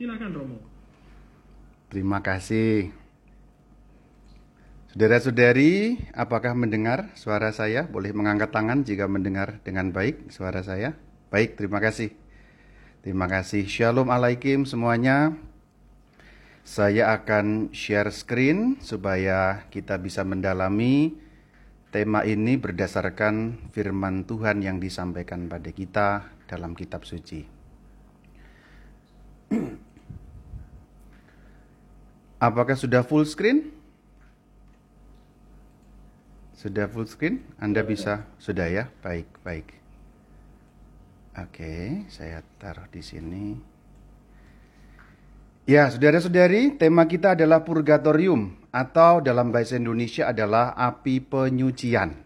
Silakan Romo. Terima kasih. Saudara-saudari, apakah mendengar suara saya? Boleh mengangkat tangan jika mendengar dengan baik suara saya. Baik, terima kasih. Terima kasih. Shalom alaikum semuanya. Saya akan share screen supaya kita bisa mendalami tema ini berdasarkan firman Tuhan yang disampaikan pada kita dalam kitab suci. Apakah sudah full screen? Sudah full screen? Anda bisa? Sudah ya? Baik, baik. Oke, saya taruh di sini. Ya, saudara-saudari, tema kita adalah purgatorium atau dalam bahasa Indonesia adalah api penyucian.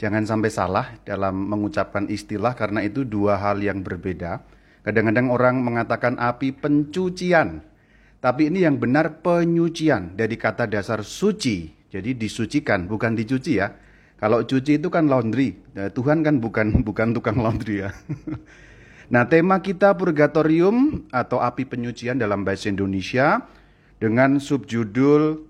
Jangan sampai salah dalam mengucapkan istilah karena itu dua hal yang berbeda. Kadang-kadang orang mengatakan api pencucian. Tapi ini yang benar penyucian dari kata dasar suci jadi disucikan, bukan dicuci ya. Kalau cuci itu kan laundry. Nah, Tuhan kan bukan bukan tukang laundry ya. nah, tema kita purgatorium atau api penyucian dalam bahasa Indonesia dengan subjudul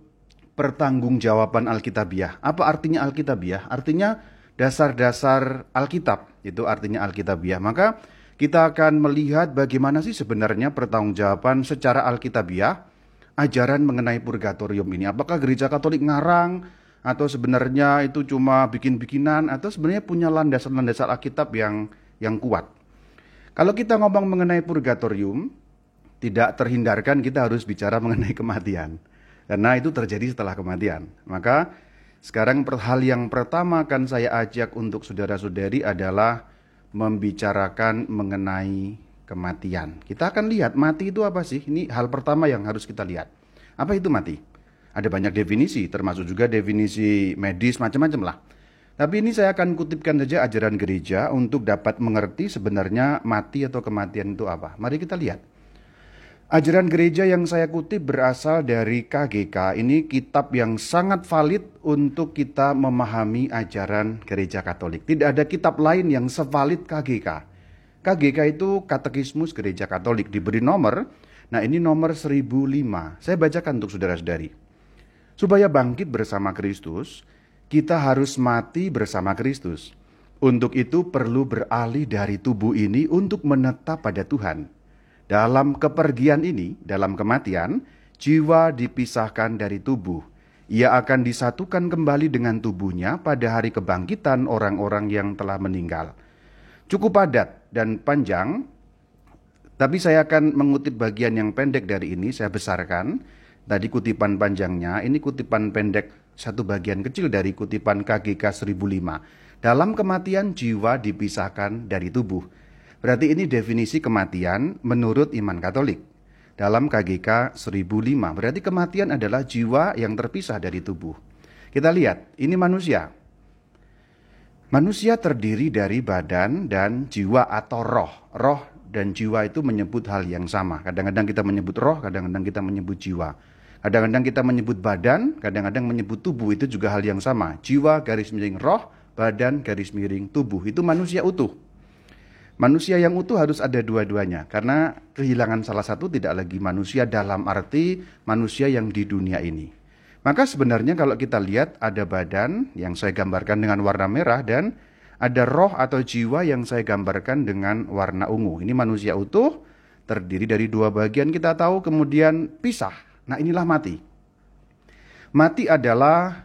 pertanggungjawaban Alkitabiah. Apa artinya Alkitabiah? Artinya dasar-dasar Alkitab. Itu artinya Alkitabiah. Maka kita akan melihat bagaimana sih sebenarnya pertanggungjawaban secara Alkitabiah ajaran mengenai purgatorium ini? Apakah gereja Katolik ngarang atau sebenarnya itu cuma bikin-bikinan atau sebenarnya punya landasan-landasan Alkitab yang yang kuat? Kalau kita ngomong mengenai purgatorium, tidak terhindarkan kita harus bicara mengenai kematian. Karena itu terjadi setelah kematian. Maka sekarang hal yang pertama akan saya ajak untuk saudara-saudari adalah membicarakan mengenai kematian. Kita akan lihat mati itu apa sih? Ini hal pertama yang harus kita lihat. Apa itu mati? Ada banyak definisi, termasuk juga definisi medis macam-macam lah. Tapi ini saya akan kutipkan saja ajaran gereja untuk dapat mengerti sebenarnya mati atau kematian itu apa. Mari kita lihat. Ajaran gereja yang saya kutip berasal dari KGK. Ini kitab yang sangat valid untuk kita memahami ajaran gereja Katolik. Tidak ada kitab lain yang sevalid KGK. KGK itu Katekismus Gereja Katolik diberi nomor. Nah ini nomor 1005. Saya bacakan untuk saudara-saudari. Supaya bangkit bersama Kristus, kita harus mati bersama Kristus. Untuk itu perlu beralih dari tubuh ini untuk menetap pada Tuhan. Dalam kepergian ini, dalam kematian, jiwa dipisahkan dari tubuh. Ia akan disatukan kembali dengan tubuhnya pada hari kebangkitan orang-orang yang telah meninggal cukup padat dan panjang, tapi saya akan mengutip bagian yang pendek dari ini, saya besarkan. Tadi kutipan panjangnya, ini kutipan pendek satu bagian kecil dari kutipan KGK 1005. Dalam kematian jiwa dipisahkan dari tubuh. Berarti ini definisi kematian menurut iman Katolik. Dalam KGK 1005, berarti kematian adalah jiwa yang terpisah dari tubuh. Kita lihat, ini manusia, Manusia terdiri dari badan dan jiwa atau roh. Roh dan jiwa itu menyebut hal yang sama. Kadang-kadang kita menyebut roh, kadang-kadang kita menyebut jiwa. Kadang-kadang kita menyebut badan, kadang-kadang menyebut tubuh itu juga hal yang sama. Jiwa garis miring roh, badan garis miring tubuh. Itu manusia utuh. Manusia yang utuh harus ada dua-duanya karena kehilangan salah satu tidak lagi manusia dalam arti manusia yang di dunia ini. Maka sebenarnya kalau kita lihat ada badan yang saya gambarkan dengan warna merah dan ada roh atau jiwa yang saya gambarkan dengan warna ungu. Ini manusia utuh, terdiri dari dua bagian kita tahu, kemudian pisah. Nah inilah mati. Mati adalah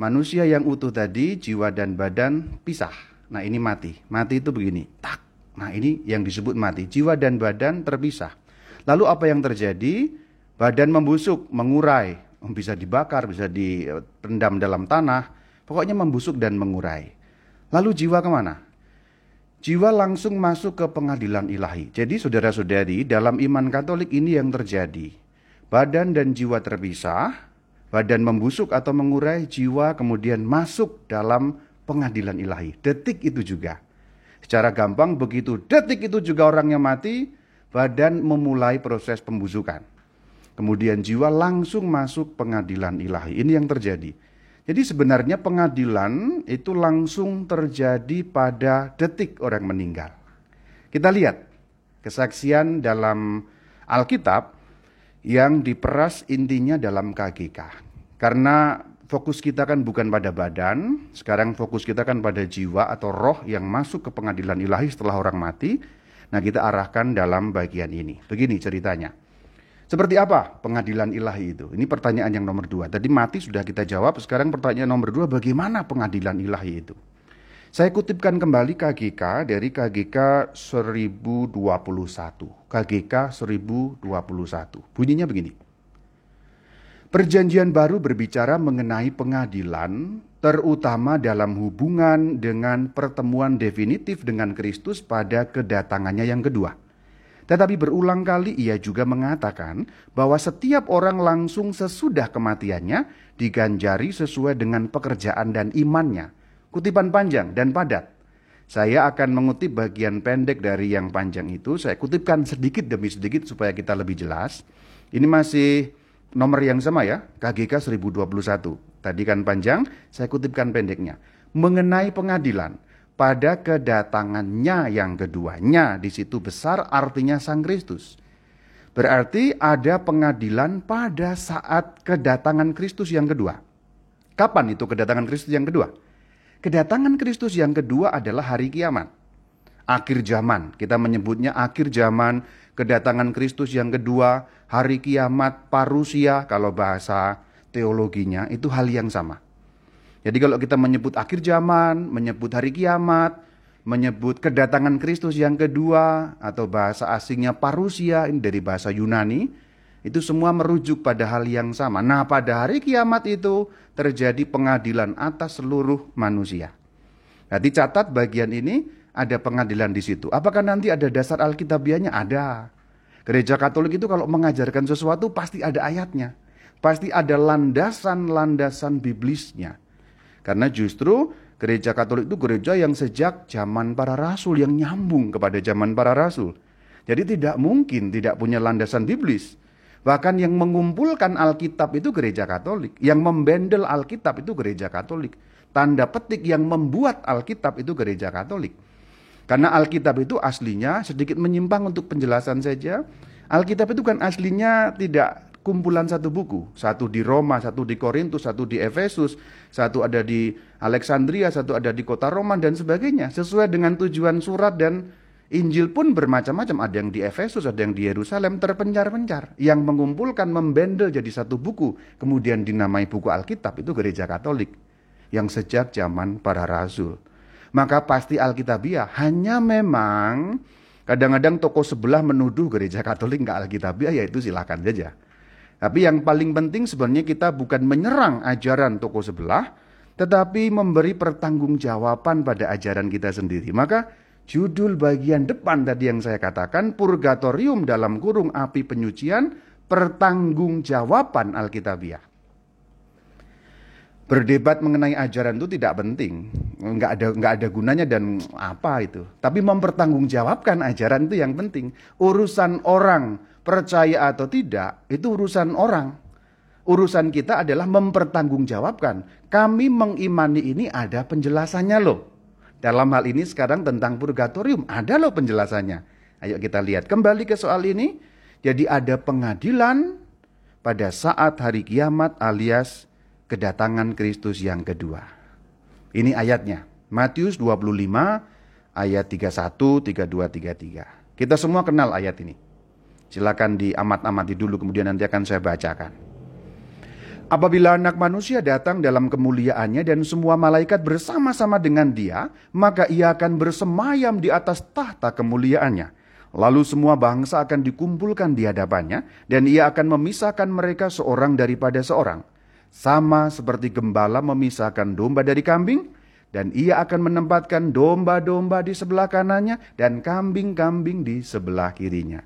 manusia yang utuh tadi, jiwa dan badan pisah. Nah ini mati. Mati itu begini, tak. Nah ini yang disebut mati. Jiwa dan badan terpisah. Lalu apa yang terjadi? Badan membusuk, mengurai, bisa dibakar, bisa direndam dalam tanah, pokoknya membusuk dan mengurai. Lalu jiwa ke mana? Jiwa langsung masuk ke pengadilan ilahi. Jadi saudara-saudari, dalam iman katolik ini yang terjadi. Badan dan jiwa terpisah, badan membusuk atau mengurai, jiwa kemudian masuk dalam pengadilan ilahi. Detik itu juga. Secara gampang begitu detik itu juga orangnya mati, badan memulai proses pembusukan. Kemudian jiwa langsung masuk pengadilan ilahi. Ini yang terjadi. Jadi sebenarnya pengadilan itu langsung terjadi pada detik orang meninggal. Kita lihat kesaksian dalam Alkitab yang diperas intinya dalam KGK. Karena fokus kita kan bukan pada badan, sekarang fokus kita kan pada jiwa atau roh yang masuk ke pengadilan ilahi setelah orang mati. Nah kita arahkan dalam bagian ini. Begini ceritanya. Seperti apa pengadilan ilahi itu? Ini pertanyaan yang nomor dua. Tadi mati sudah kita jawab, sekarang pertanyaan nomor dua, bagaimana pengadilan ilahi itu? Saya kutipkan kembali KGK dari KGK 1021. KGK 1021. Bunyinya begini. Perjanjian baru berbicara mengenai pengadilan, terutama dalam hubungan dengan pertemuan definitif dengan Kristus pada kedatangannya yang kedua. Tetapi berulang kali ia juga mengatakan bahwa setiap orang langsung sesudah kematiannya diganjari sesuai dengan pekerjaan dan imannya. Kutipan panjang dan padat. Saya akan mengutip bagian pendek dari yang panjang itu. Saya kutipkan sedikit demi sedikit supaya kita lebih jelas. Ini masih nomor yang sama ya, KGK 1021. Tadi kan panjang, saya kutipkan pendeknya. Mengenai pengadilan pada kedatangannya yang keduanya. Di situ besar artinya Sang Kristus. Berarti ada pengadilan pada saat kedatangan Kristus yang kedua. Kapan itu kedatangan Kristus yang kedua? Kedatangan Kristus yang kedua adalah hari kiamat. Akhir zaman, kita menyebutnya akhir zaman, kedatangan Kristus yang kedua, hari kiamat, parusia, kalau bahasa teologinya, itu hal yang sama. Jadi kalau kita menyebut akhir zaman, menyebut hari kiamat, menyebut kedatangan Kristus yang kedua, atau bahasa asingnya parusia, ini dari bahasa Yunani, itu semua merujuk pada hal yang sama. Nah pada hari kiamat itu terjadi pengadilan atas seluruh manusia. Nah dicatat bagian ini ada pengadilan di situ. Apakah nanti ada dasar Alkitabiahnya? Ada. Gereja Katolik itu kalau mengajarkan sesuatu pasti ada ayatnya. Pasti ada landasan-landasan biblisnya. Karena justru gereja Katolik itu gereja yang sejak zaman para rasul yang nyambung kepada zaman para rasul. Jadi tidak mungkin tidak punya landasan biblis. Bahkan yang mengumpulkan Alkitab itu gereja Katolik, yang membendel Alkitab itu gereja Katolik. Tanda petik yang membuat Alkitab itu gereja Katolik. Karena Alkitab itu aslinya sedikit menyimpang untuk penjelasan saja. Alkitab itu kan aslinya tidak kumpulan satu buku. Satu di Roma, satu di Korintus, satu di Efesus, satu ada di Alexandria, satu ada di kota Roma dan sebagainya. Sesuai dengan tujuan surat dan Injil pun bermacam-macam. Ada yang di Efesus, ada yang di Yerusalem, terpencar-pencar. Yang mengumpulkan, membendel jadi satu buku. Kemudian dinamai buku Alkitab, itu gereja Katolik. Yang sejak zaman para rasul. Maka pasti Alkitabiah. Hanya memang kadang-kadang toko sebelah menuduh gereja Katolik nggak Alkitabiah, yaitu silakan saja. Tapi yang paling penting sebenarnya kita bukan menyerang ajaran toko sebelah, tetapi memberi pertanggungjawaban pada ajaran kita sendiri. Maka judul bagian depan tadi yang saya katakan, purgatorium dalam kurung api penyucian, pertanggungjawaban Alkitabiah. Berdebat mengenai ajaran itu tidak penting, nggak ada nggak ada gunanya dan apa itu. Tapi mempertanggungjawabkan ajaran itu yang penting. Urusan orang percaya atau tidak, itu urusan orang. Urusan kita adalah mempertanggungjawabkan. Kami mengimani ini ada penjelasannya loh. Dalam hal ini sekarang tentang purgatorium, ada loh penjelasannya. Ayo kita lihat kembali ke soal ini. Jadi ada pengadilan pada saat hari kiamat alias kedatangan Kristus yang kedua. Ini ayatnya. Matius 25 ayat 31, 32, 33. Kita semua kenal ayat ini. Silakan diamat-amati dulu kemudian nanti akan saya bacakan. Apabila anak manusia datang dalam kemuliaannya dan semua malaikat bersama-sama dengan dia, maka ia akan bersemayam di atas tahta kemuliaannya. Lalu semua bangsa akan dikumpulkan di hadapannya dan ia akan memisahkan mereka seorang daripada seorang. Sama seperti gembala memisahkan domba dari kambing, dan ia akan menempatkan domba-domba di sebelah kanannya dan kambing-kambing di sebelah kirinya.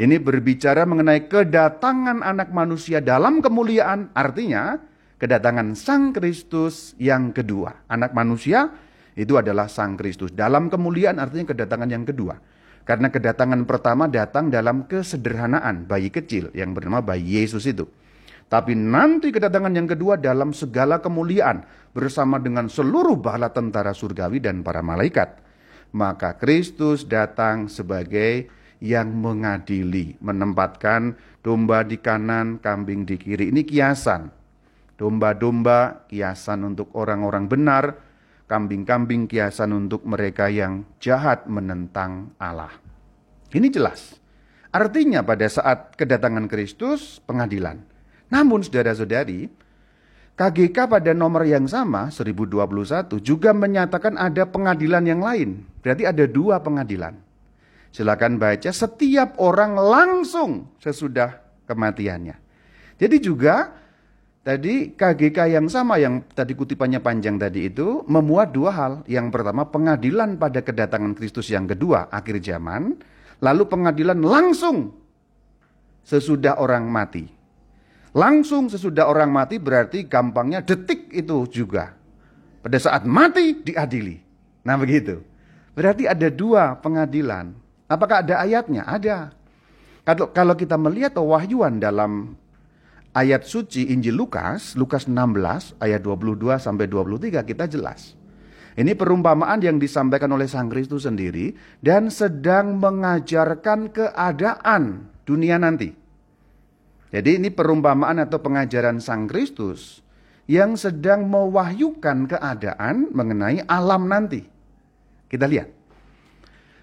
Ini berbicara mengenai kedatangan anak manusia dalam kemuliaan, artinya kedatangan Sang Kristus yang kedua. Anak manusia itu adalah Sang Kristus. Dalam kemuliaan artinya kedatangan yang kedua. Karena kedatangan pertama datang dalam kesederhanaan bayi kecil yang bernama bayi Yesus itu. Tapi nanti kedatangan yang kedua dalam segala kemuliaan bersama dengan seluruh bala tentara surgawi dan para malaikat. Maka Kristus datang sebagai yang mengadili, menempatkan domba di kanan, kambing di kiri. Ini kiasan. Domba-domba kiasan untuk orang-orang benar, kambing-kambing kiasan untuk mereka yang jahat menentang Allah. Ini jelas. Artinya pada saat kedatangan Kristus pengadilan. Namun saudara-saudari, KGK pada nomor yang sama 1021 juga menyatakan ada pengadilan yang lain. Berarti ada dua pengadilan. Silakan baca setiap orang langsung sesudah kematiannya. Jadi juga tadi KGK yang sama yang tadi kutipannya panjang tadi itu memuat dua hal. Yang pertama pengadilan pada kedatangan Kristus yang kedua akhir zaman, lalu pengadilan langsung sesudah orang mati. Langsung sesudah orang mati berarti gampangnya detik itu juga. Pada saat mati diadili. Nah begitu. Berarti ada dua pengadilan. Apakah ada ayatnya? Ada. Kalau, kalau kita melihat wahyuan dalam ayat suci Injil Lukas, Lukas 16 ayat 22 sampai 23 kita jelas. Ini perumpamaan yang disampaikan oleh Sang Kristus sendiri dan sedang mengajarkan keadaan dunia nanti. Jadi ini perumpamaan atau pengajaran Sang Kristus yang sedang mewahyukan keadaan mengenai alam nanti. Kita lihat.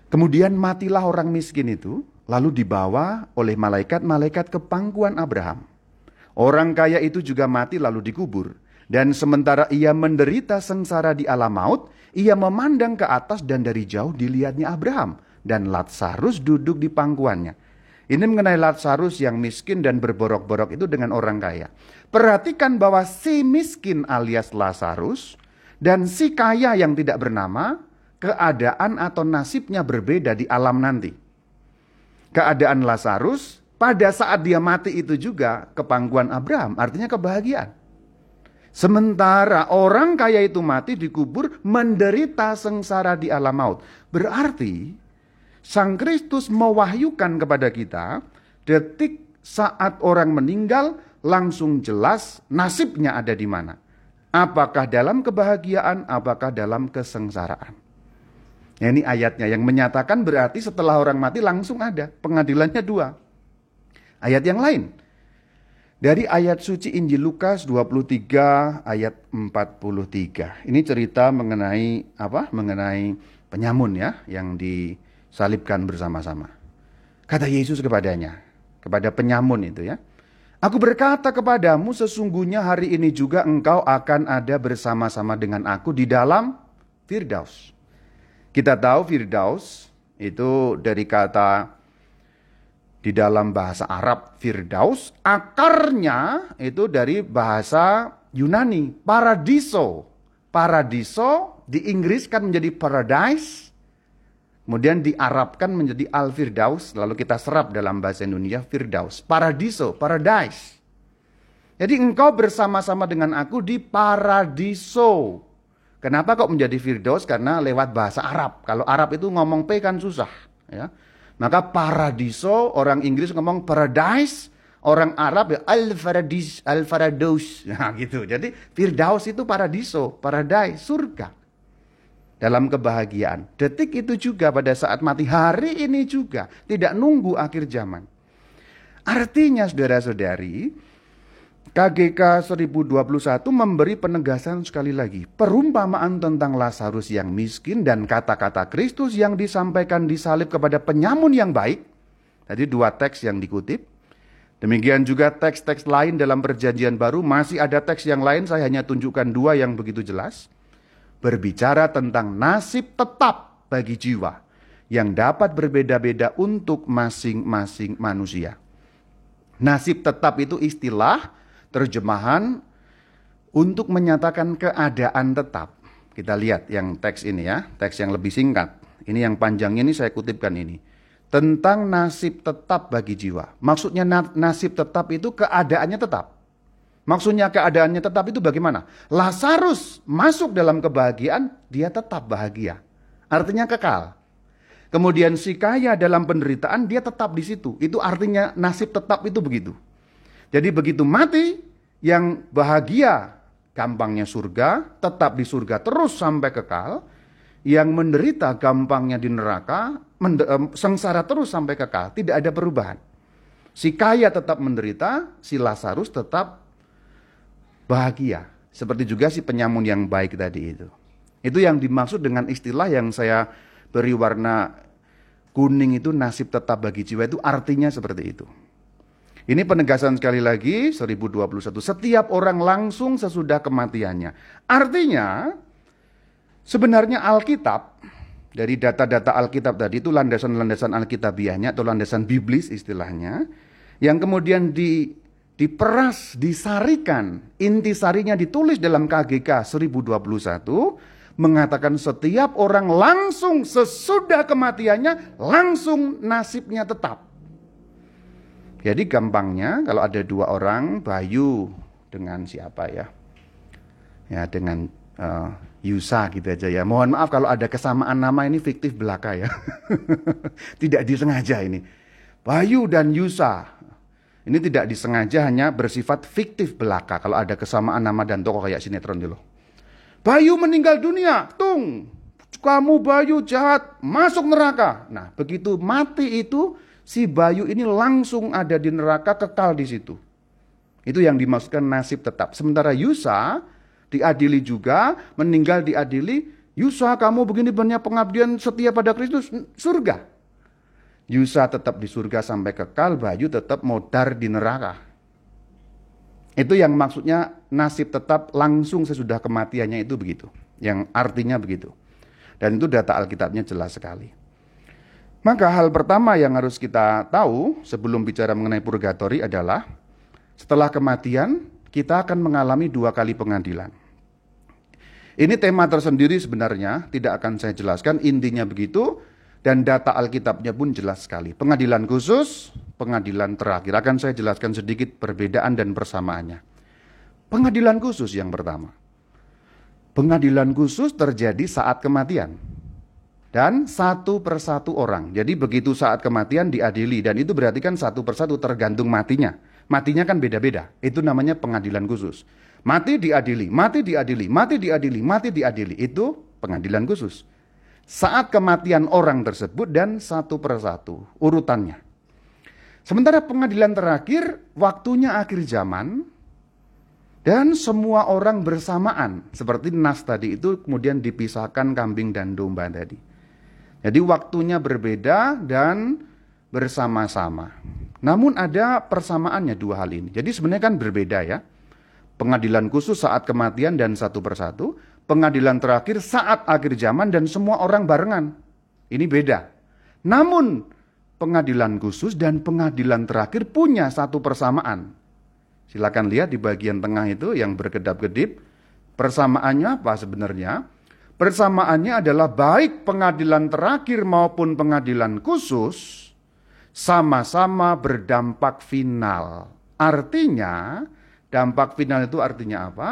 Kemudian matilah orang miskin itu, lalu dibawa oleh malaikat-malaikat ke pangkuan Abraham. Orang kaya itu juga mati lalu dikubur. Dan sementara ia menderita sengsara di alam maut, ia memandang ke atas dan dari jauh dilihatnya Abraham. Dan Latsarus duduk di pangkuannya. Ini mengenai Latsarus yang miskin dan berborok-borok itu dengan orang kaya. Perhatikan bahwa si miskin alias Lazarus dan si kaya yang tidak bernama keadaan atau nasibnya berbeda di alam nanti. Keadaan Lazarus pada saat dia mati itu juga kepangkuan Abraham, artinya kebahagiaan. Sementara orang kaya itu mati dikubur menderita sengsara di alam maut. Berarti Sang Kristus mewahyukan kepada kita detik saat orang meninggal langsung jelas nasibnya ada di mana. Apakah dalam kebahagiaan, apakah dalam kesengsaraan. Ya, ini ayatnya yang menyatakan berarti setelah orang mati langsung ada. Pengadilannya dua. Ayat yang lain. Dari ayat suci Injil Lukas 23 ayat 43. Ini cerita mengenai apa? Mengenai penyamun ya yang disalibkan bersama-sama. Kata Yesus kepadanya, kepada penyamun itu ya. Aku berkata kepadamu sesungguhnya hari ini juga engkau akan ada bersama-sama dengan aku di dalam Firdaus. Kita tahu Firdaus itu dari kata di dalam bahasa Arab Firdaus, akarnya itu dari bahasa Yunani, paradiso. Paradiso di Inggris kan menjadi paradise, kemudian diarabkan menjadi al-firdaus, lalu kita serap dalam bahasa Indonesia firdaus, paradiso, paradise. Jadi engkau bersama-sama dengan aku di paradiso. Kenapa kok menjadi Firdaus? Karena lewat bahasa Arab. Kalau Arab itu ngomong P kan susah. Ya. Maka paradiso, orang Inggris ngomong paradise, orang Arab ya al-faradis, al-farados. Nah gitu. Jadi Firdaus itu paradiso, paradise, surga. Dalam kebahagiaan. Detik itu juga pada saat mati. Hari ini juga. Tidak nunggu akhir zaman. Artinya saudara-saudari, KGK 1021 memberi penegasan sekali lagi. Perumpamaan tentang Lazarus yang miskin dan kata-kata Kristus yang disampaikan di salib kepada penyamun yang baik. Tadi dua teks yang dikutip. Demikian juga teks-teks lain dalam perjanjian baru. Masih ada teks yang lain, saya hanya tunjukkan dua yang begitu jelas. Berbicara tentang nasib tetap bagi jiwa. Yang dapat berbeda-beda untuk masing-masing manusia. Nasib tetap itu istilah terjemahan untuk menyatakan keadaan tetap. Kita lihat yang teks ini ya, teks yang lebih singkat. Ini yang panjangnya ini saya kutipkan ini. Tentang nasib tetap bagi jiwa. Maksudnya nasib tetap itu keadaannya tetap. Maksudnya keadaannya tetap itu bagaimana? Lazarus masuk dalam kebahagiaan, dia tetap bahagia. Artinya kekal. Kemudian si kaya dalam penderitaan, dia tetap di situ. Itu artinya nasib tetap itu begitu. Jadi begitu mati, yang bahagia gampangnya surga, tetap di surga terus sampai kekal. yang menderita gampangnya di neraka, sengsara terus sampai kekal, tidak ada perubahan. Si kaya tetap menderita, si Lazarus tetap bahagia. Seperti juga si penyamun yang baik tadi itu. Itu yang dimaksud dengan istilah yang saya beri warna kuning itu nasib tetap bagi jiwa itu artinya seperti itu. Ini penegasan sekali lagi 1021. Setiap orang langsung sesudah kematiannya. Artinya sebenarnya Alkitab dari data-data Alkitab tadi itu landasan-landasan Alkitabiahnya atau landasan biblis istilahnya yang kemudian di diperas, disarikan, intisarinya ditulis dalam KGK 1021 mengatakan setiap orang langsung sesudah kematiannya langsung nasibnya tetap. Jadi gampangnya kalau ada dua orang, Bayu dengan siapa ya? Ya dengan uh, Yusa gitu aja ya. Mohon maaf kalau ada kesamaan nama ini fiktif belaka ya. tidak disengaja ini. Bayu dan Yusa. Ini tidak disengaja hanya bersifat fiktif belaka. Kalau ada kesamaan nama dan tokoh kayak sinetron dulu. Bayu meninggal dunia. Tung. Kamu Bayu jahat. Masuk neraka. Nah begitu mati itu si Bayu ini langsung ada di neraka kekal di situ. Itu yang dimaksudkan nasib tetap. Sementara Yusa diadili juga, meninggal diadili. Yusa kamu begini banyak pengabdian setia pada Kristus, surga. Yusa tetap di surga sampai kekal, Bayu tetap modar di neraka. Itu yang maksudnya nasib tetap langsung sesudah kematiannya itu begitu. Yang artinya begitu. Dan itu data Alkitabnya jelas sekali. Maka hal pertama yang harus kita tahu sebelum bicara mengenai purgatori adalah setelah kematian kita akan mengalami dua kali pengadilan. Ini tema tersendiri sebenarnya, tidak akan saya jelaskan, intinya begitu, dan data Alkitabnya pun jelas sekali. Pengadilan khusus, pengadilan terakhir. Akan saya jelaskan sedikit perbedaan dan persamaannya. Pengadilan khusus yang pertama. Pengadilan khusus terjadi saat kematian dan satu persatu orang. Jadi begitu saat kematian diadili dan itu berarti kan satu persatu tergantung matinya. Matinya kan beda-beda. Itu namanya pengadilan khusus. Mati diadili, mati diadili, mati diadili, mati diadili. Itu pengadilan khusus. Saat kematian orang tersebut dan satu persatu urutannya. Sementara pengadilan terakhir waktunya akhir zaman dan semua orang bersamaan. Seperti nas tadi itu kemudian dipisahkan kambing dan domba tadi. Jadi waktunya berbeda dan bersama-sama. Namun ada persamaannya dua hal ini. Jadi sebenarnya kan berbeda ya. Pengadilan khusus saat kematian dan satu persatu. Pengadilan terakhir saat akhir zaman dan semua orang barengan. Ini beda. Namun pengadilan khusus dan pengadilan terakhir punya satu persamaan. Silakan lihat di bagian tengah itu yang berkedap-kedip. Persamaannya apa sebenarnya? Persamaannya adalah baik pengadilan terakhir maupun pengadilan khusus sama-sama berdampak final. Artinya, dampak final itu artinya apa?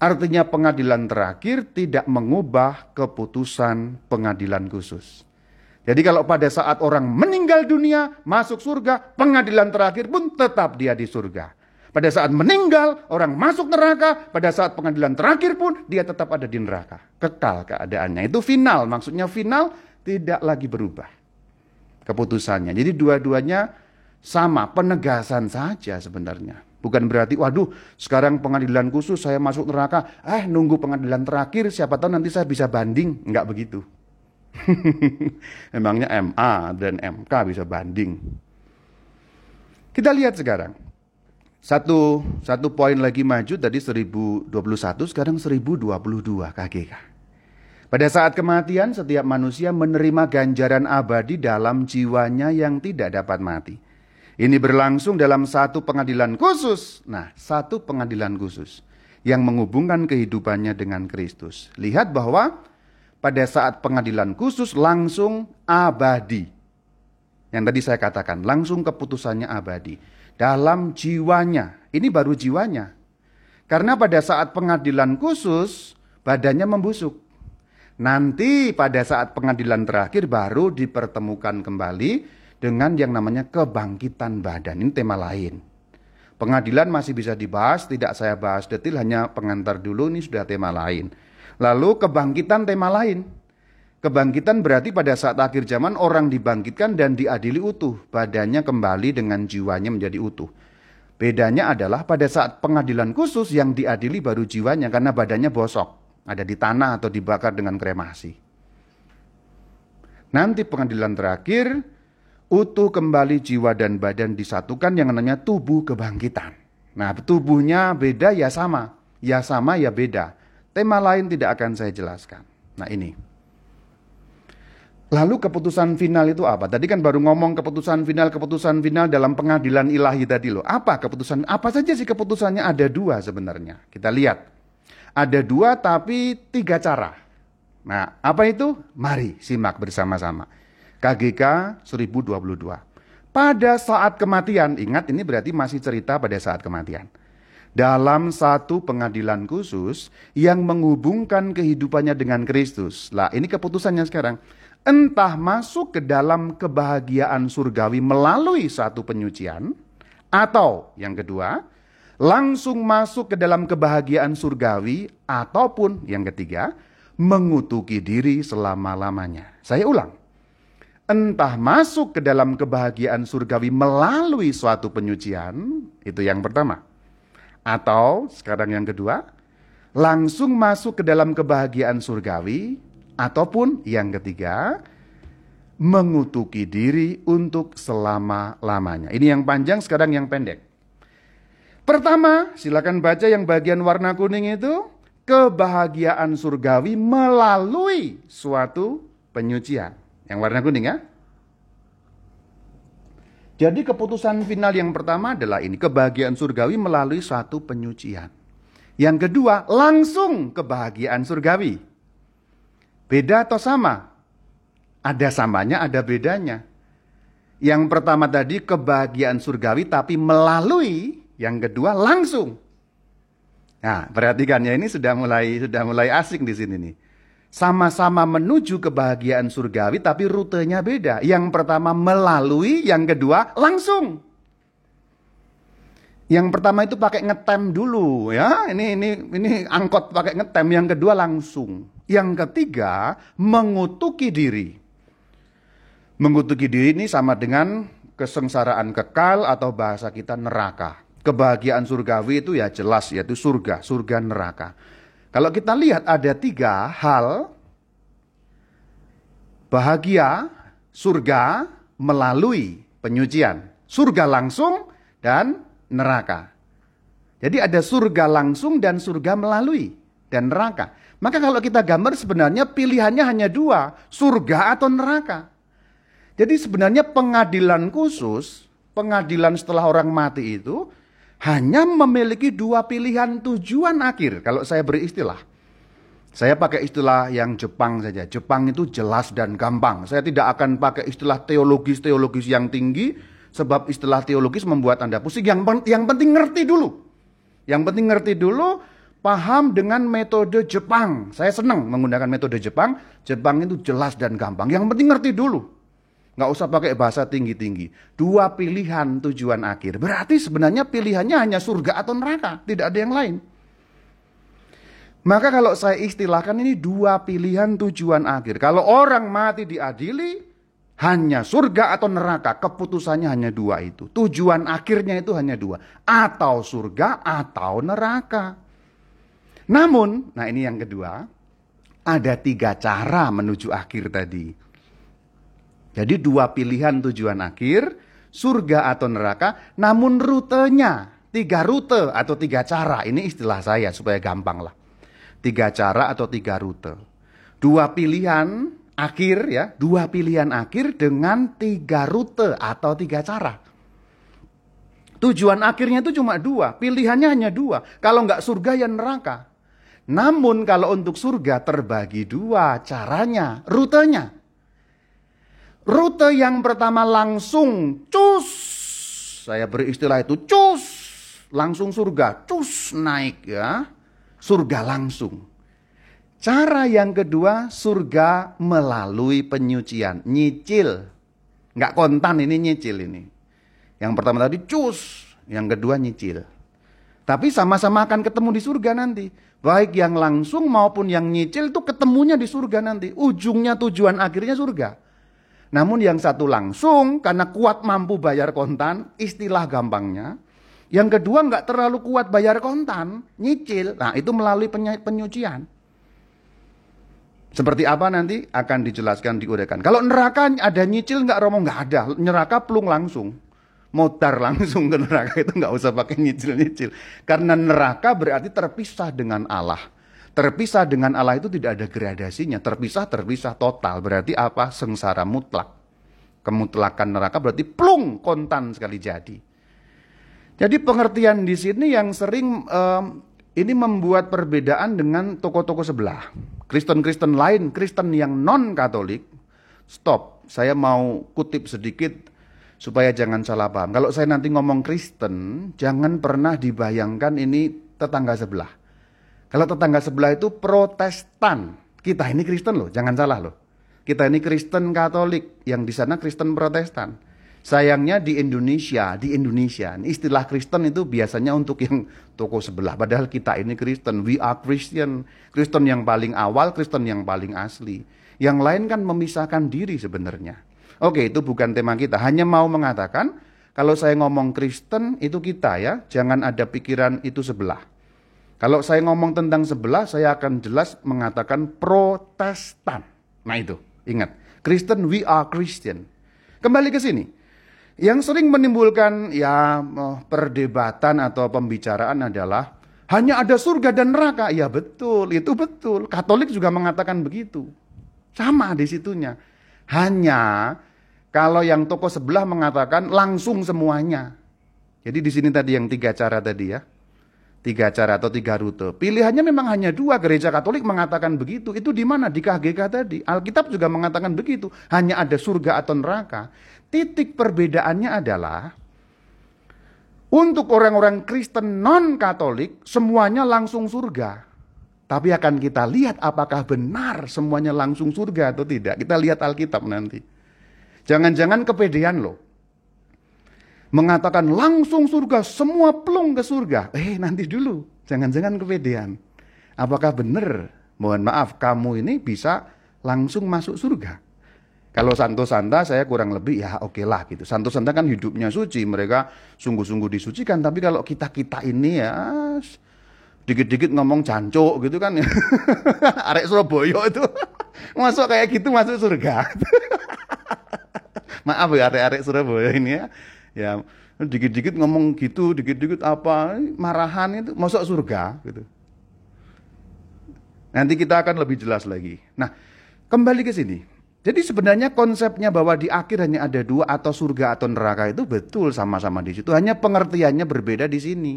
Artinya pengadilan terakhir tidak mengubah keputusan pengadilan khusus. Jadi kalau pada saat orang meninggal dunia, masuk surga, pengadilan terakhir pun tetap dia di surga. Pada saat meninggal, orang masuk neraka. Pada saat pengadilan terakhir pun, dia tetap ada di neraka. Kekal keadaannya. Itu final. Maksudnya final tidak lagi berubah. Keputusannya. Jadi dua-duanya sama. Penegasan saja sebenarnya. Bukan berarti, waduh sekarang pengadilan khusus saya masuk neraka. Eh nunggu pengadilan terakhir siapa tahu nanti saya bisa banding. Enggak begitu. Emangnya MA dan MK bisa banding. Kita lihat sekarang. Satu, satu poin lagi maju tadi 1021, sekarang 1022 KGK. Pada saat kematian, setiap manusia menerima ganjaran abadi dalam jiwanya yang tidak dapat mati. Ini berlangsung dalam satu pengadilan khusus. Nah, satu pengadilan khusus yang menghubungkan kehidupannya dengan Kristus. Lihat bahwa pada saat pengadilan khusus langsung abadi. Yang tadi saya katakan, langsung keputusannya abadi dalam jiwanya. Ini baru jiwanya. Karena pada saat pengadilan khusus, badannya membusuk. Nanti pada saat pengadilan terakhir baru dipertemukan kembali dengan yang namanya kebangkitan badan. Ini tema lain. Pengadilan masih bisa dibahas, tidak saya bahas detail, hanya pengantar dulu, ini sudah tema lain. Lalu kebangkitan tema lain. Kebangkitan berarti pada saat akhir zaman orang dibangkitkan dan diadili utuh. Badannya kembali dengan jiwanya menjadi utuh. Bedanya adalah pada saat pengadilan khusus yang diadili baru jiwanya karena badannya bosok. Ada di tanah atau dibakar dengan kremasi. Nanti pengadilan terakhir, utuh kembali jiwa dan badan disatukan yang namanya tubuh kebangkitan. Nah tubuhnya beda ya sama. Ya sama ya beda. Tema lain tidak akan saya jelaskan. Nah ini. Lalu keputusan final itu apa? Tadi kan baru ngomong keputusan final, keputusan final dalam pengadilan ilahi tadi loh. Apa keputusan? Apa saja sih keputusannya? Ada dua sebenarnya. Kita lihat. Ada dua tapi tiga cara. Nah, apa itu? Mari simak bersama-sama. KGK 1022. Pada saat kematian, ingat ini berarti masih cerita pada saat kematian. Dalam satu pengadilan khusus yang menghubungkan kehidupannya dengan Kristus. Lah, ini keputusannya sekarang entah masuk ke dalam kebahagiaan surgawi melalui satu penyucian, atau yang kedua, langsung masuk ke dalam kebahagiaan surgawi, ataupun yang ketiga, mengutuki diri selama-lamanya. Saya ulang, entah masuk ke dalam kebahagiaan surgawi melalui suatu penyucian, itu yang pertama. Atau sekarang yang kedua, langsung masuk ke dalam kebahagiaan surgawi Ataupun yang ketiga, mengutuki diri untuk selama-lamanya. Ini yang panjang, sekarang yang pendek. Pertama, silakan baca yang bagian warna kuning itu, kebahagiaan surgawi melalui suatu penyucian. Yang warna kuning ya. Jadi keputusan final yang pertama adalah ini, kebahagiaan surgawi melalui suatu penyucian. Yang kedua, langsung kebahagiaan surgawi. Beda atau sama? Ada samanya, ada bedanya. Yang pertama tadi kebahagiaan surgawi tapi melalui, yang kedua langsung. Nah, perhatikan ya ini sudah mulai sudah mulai asing di sini nih. Sama-sama menuju kebahagiaan surgawi tapi rutenya beda. Yang pertama melalui, yang kedua langsung. Yang pertama itu pakai ngetem dulu ya. Ini ini ini angkot pakai ngetem, yang kedua langsung. Yang ketiga, mengutuki diri. Mengutuki diri ini sama dengan kesengsaraan kekal atau bahasa kita neraka. Kebahagiaan surgawi itu ya jelas yaitu surga, surga neraka. Kalau kita lihat ada tiga hal bahagia surga melalui penyucian. Surga langsung dan neraka. Jadi ada surga langsung dan surga melalui dan neraka. Maka kalau kita gambar sebenarnya pilihannya hanya dua, surga atau neraka. Jadi sebenarnya pengadilan khusus, pengadilan setelah orang mati itu hanya memiliki dua pilihan tujuan akhir. Kalau saya beri istilah. Saya pakai istilah yang Jepang saja. Jepang itu jelas dan gampang. Saya tidak akan pakai istilah teologis-teologis yang tinggi Sebab istilah teologis membuat Anda pusing. Yang, yang penting ngerti dulu. Yang penting ngerti dulu, paham dengan metode Jepang. Saya senang menggunakan metode Jepang. Jepang itu jelas dan gampang. Yang penting ngerti dulu. Nggak usah pakai bahasa tinggi-tinggi. Dua pilihan tujuan akhir. Berarti sebenarnya pilihannya hanya surga atau neraka. Tidak ada yang lain. Maka kalau saya istilahkan ini dua pilihan tujuan akhir. Kalau orang mati diadili, hanya surga atau neraka, keputusannya hanya dua itu. Tujuan akhirnya itu hanya dua. Atau surga atau neraka. Namun, nah ini yang kedua, ada tiga cara menuju akhir tadi. Jadi dua pilihan tujuan akhir, surga atau neraka, namun rutenya, tiga rute atau tiga cara. Ini istilah saya supaya gampang lah. Tiga cara atau tiga rute. Dua pilihan akhir ya, dua pilihan akhir dengan tiga rute atau tiga cara. Tujuan akhirnya itu cuma dua, pilihannya hanya dua. Kalau nggak surga ya neraka. Namun kalau untuk surga terbagi dua caranya, rutenya. Rute yang pertama langsung cus, saya beri istilah itu cus, langsung surga, cus naik ya, surga langsung. Cara yang kedua, surga melalui penyucian. Nyicil. Nggak kontan ini nyicil ini. Yang pertama tadi cus. Yang kedua nyicil. Tapi sama-sama akan ketemu di surga nanti. Baik yang langsung maupun yang nyicil itu ketemunya di surga nanti. Ujungnya tujuan akhirnya surga. Namun yang satu langsung karena kuat mampu bayar kontan, istilah gampangnya. Yang kedua nggak terlalu kuat bayar kontan, nyicil. Nah itu melalui penyucian. Seperti apa nanti akan dijelaskan diuraikan. Kalau neraka ada nyicil nggak romo nggak ada. Neraka plung langsung. Motar langsung ke neraka itu nggak usah pakai nyicil-nyicil. Karena neraka berarti terpisah dengan Allah. Terpisah dengan Allah itu tidak ada gradasinya. Terpisah, terpisah total. Berarti apa? Sengsara mutlak. Kemutlakan neraka berarti plung kontan sekali jadi. Jadi pengertian di sini yang sering um, ini membuat perbedaan dengan toko-toko sebelah. Kristen-Kristen lain, Kristen yang non-Katolik, stop. Saya mau kutip sedikit supaya jangan salah paham. Kalau saya nanti ngomong Kristen, jangan pernah dibayangkan ini tetangga sebelah. Kalau tetangga sebelah itu protestan. Kita ini Kristen loh, jangan salah loh. Kita ini Kristen Katolik, yang di sana Kristen Protestan. Sayangnya di Indonesia, di Indonesia, istilah Kristen itu biasanya untuk yang toko sebelah. Padahal kita ini Kristen, we are Christian. Kristen yang paling awal, Kristen yang paling asli. Yang lain kan memisahkan diri sebenarnya. Oke, itu bukan tema kita. Hanya mau mengatakan, kalau saya ngomong Kristen, itu kita ya. Jangan ada pikiran itu sebelah. Kalau saya ngomong tentang sebelah, saya akan jelas mengatakan protestan. Nah itu, ingat. Kristen, we are Christian. Kembali ke sini. Yang sering menimbulkan ya eh, perdebatan atau pembicaraan adalah hanya ada surga dan neraka. Ya betul, itu betul. Katolik juga mengatakan begitu. Sama di situnya. Hanya kalau yang toko sebelah mengatakan langsung semuanya. Jadi di sini tadi yang tiga cara tadi ya tiga cara atau tiga rute. Pilihannya memang hanya dua. Gereja Katolik mengatakan begitu. Itu di mana? Di KGK tadi. Alkitab juga mengatakan begitu. Hanya ada surga atau neraka. Titik perbedaannya adalah untuk orang-orang Kristen non-Katolik semuanya langsung surga. Tapi akan kita lihat apakah benar semuanya langsung surga atau tidak. Kita lihat Alkitab nanti. Jangan-jangan kepedean loh mengatakan langsung surga, semua plung ke surga. Eh, nanti dulu, jangan-jangan kepedean. Apakah benar? Mohon maaf, kamu ini bisa langsung masuk surga. Kalau Santo Santa saya kurang lebih ya oke okay lah gitu. Santo Santa kan hidupnya suci, mereka sungguh-sungguh disucikan. Tapi kalau kita-kita ini ya dikit-dikit ngomong jancuk gitu kan. Arek Surabaya itu masuk kayak gitu masuk surga. Maaf ya arek-arek Surabaya ini ya ya dikit-dikit ngomong gitu, dikit-dikit apa, marahan itu masuk surga gitu. Nanti kita akan lebih jelas lagi. Nah, kembali ke sini. Jadi sebenarnya konsepnya bahwa di akhir hanya ada dua atau surga atau neraka itu betul sama-sama di situ. Hanya pengertiannya berbeda di sini.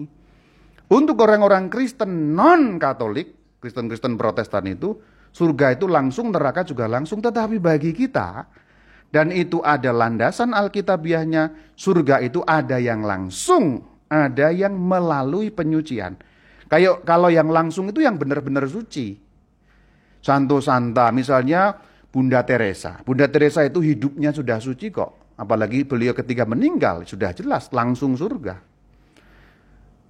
Untuk orang-orang Kristen non-Katolik, Kristen-Kristen Protestan itu, surga itu langsung, neraka juga langsung. Tetapi bagi kita, dan itu ada landasan Alkitabiahnya, surga itu ada yang langsung, ada yang melalui penyucian. Kayak kalau yang langsung itu yang benar-benar suci. Santo Santa, misalnya Bunda Teresa. Bunda Teresa itu hidupnya sudah suci kok. Apalagi beliau ketika meninggal, sudah jelas langsung surga.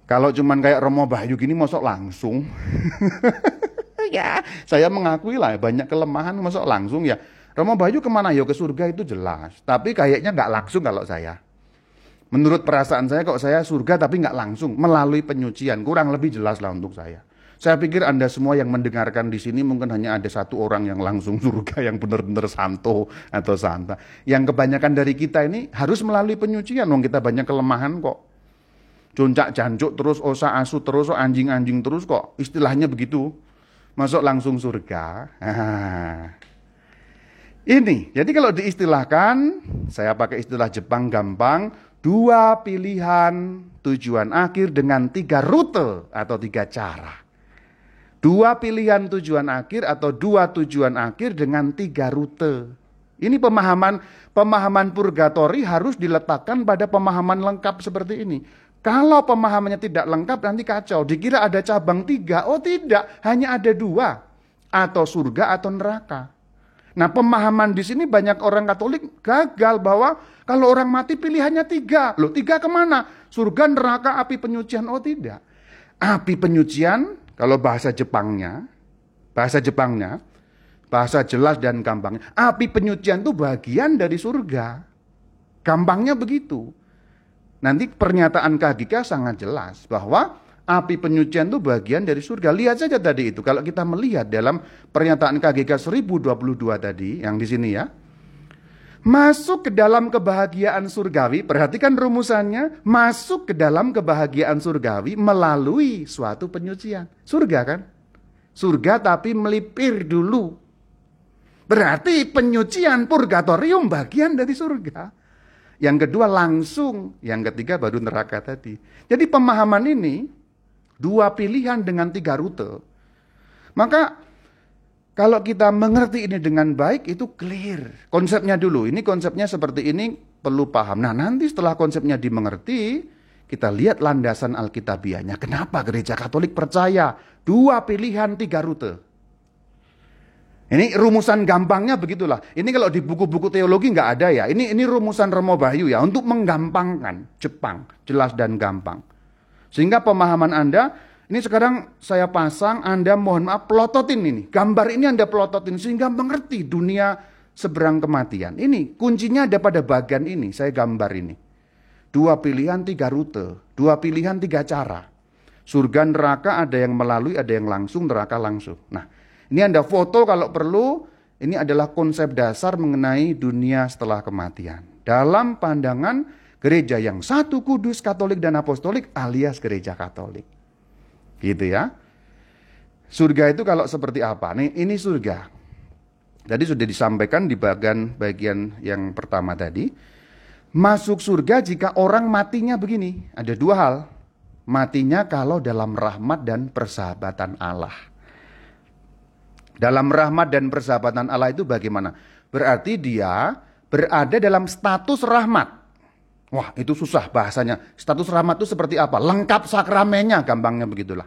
Kalau cuman kayak Romo Bayu gini masuk langsung. ya, saya mengakui lah banyak kelemahan masuk langsung ya. Romo Bayu ke mana? Yo ke surga itu jelas. Tapi kayaknya nggak langsung kalau saya. Menurut perasaan saya kok saya surga tapi nggak langsung melalui penyucian kurang lebih jelas lah untuk saya. Saya pikir anda semua yang mendengarkan di sini mungkin hanya ada satu orang yang langsung surga yang benar-benar santo atau santa. Yang kebanyakan dari kita ini harus melalui penyucian. Wong kita banyak kelemahan kok. Cuncak jancuk terus osa asu terus anjing-anjing terus kok. Istilahnya begitu. Masuk langsung surga. Ini, jadi kalau diistilahkan, saya pakai istilah Jepang gampang, dua pilihan tujuan akhir dengan tiga rute atau tiga cara. Dua pilihan tujuan akhir atau dua tujuan akhir dengan tiga rute. Ini pemahaman pemahaman purgatori harus diletakkan pada pemahaman lengkap seperti ini. Kalau pemahamannya tidak lengkap nanti kacau. Dikira ada cabang tiga. Oh tidak, hanya ada dua. Atau surga atau neraka. Nah pemahaman di sini banyak orang Katolik gagal bahwa kalau orang mati pilihannya tiga. Loh tiga ke mana? Surga, neraka, api penyucian. Oh tidak. Api penyucian, kalau bahasa Jepangnya, bahasa Jepangnya, bahasa jelas dan gampangnya. Api penyucian itu bagian dari surga. Gampangnya begitu. Nanti pernyataan KGK sangat jelas bahwa api penyucian itu bagian dari surga. Lihat saja tadi itu. Kalau kita melihat dalam pernyataan KGK 1022 tadi yang di sini ya. Masuk ke dalam kebahagiaan surgawi, perhatikan rumusannya, masuk ke dalam kebahagiaan surgawi melalui suatu penyucian. Surga kan? Surga tapi melipir dulu. Berarti penyucian purgatorium bagian dari surga. Yang kedua langsung, yang ketiga baru neraka tadi. Jadi pemahaman ini dua pilihan dengan tiga rute. Maka kalau kita mengerti ini dengan baik itu clear. Konsepnya dulu, ini konsepnya seperti ini perlu paham. Nah nanti setelah konsepnya dimengerti, kita lihat landasan Alkitabiahnya. Kenapa gereja Katolik percaya dua pilihan tiga rute? Ini rumusan gampangnya begitulah. Ini kalau di buku-buku teologi nggak ada ya. Ini ini rumusan Romo Bayu ya untuk menggampangkan Jepang, jelas dan gampang. Sehingga pemahaman Anda ini sekarang saya pasang, Anda mohon maaf pelototin ini. Gambar ini Anda pelototin sehingga mengerti dunia seberang kematian. Ini kuncinya ada pada bagian ini, saya gambar ini. Dua pilihan, tiga rute. Dua pilihan, tiga cara. Surga neraka ada yang melalui, ada yang langsung, neraka langsung. Nah, ini Anda foto kalau perlu. Ini adalah konsep dasar mengenai dunia setelah kematian. Dalam pandangan gereja yang satu kudus, katolik dan apostolik alias gereja katolik. Gitu ya. Surga itu kalau seperti apa? Nih, ini surga. Tadi sudah disampaikan di bagian bagian yang pertama tadi. Masuk surga jika orang matinya begini. Ada dua hal. Matinya kalau dalam rahmat dan persahabatan Allah. Dalam rahmat dan persahabatan Allah itu bagaimana? Berarti dia berada dalam status rahmat. Wah, itu susah bahasanya. Status rahmat itu seperti apa? Lengkap sakramennya, gampangnya begitulah.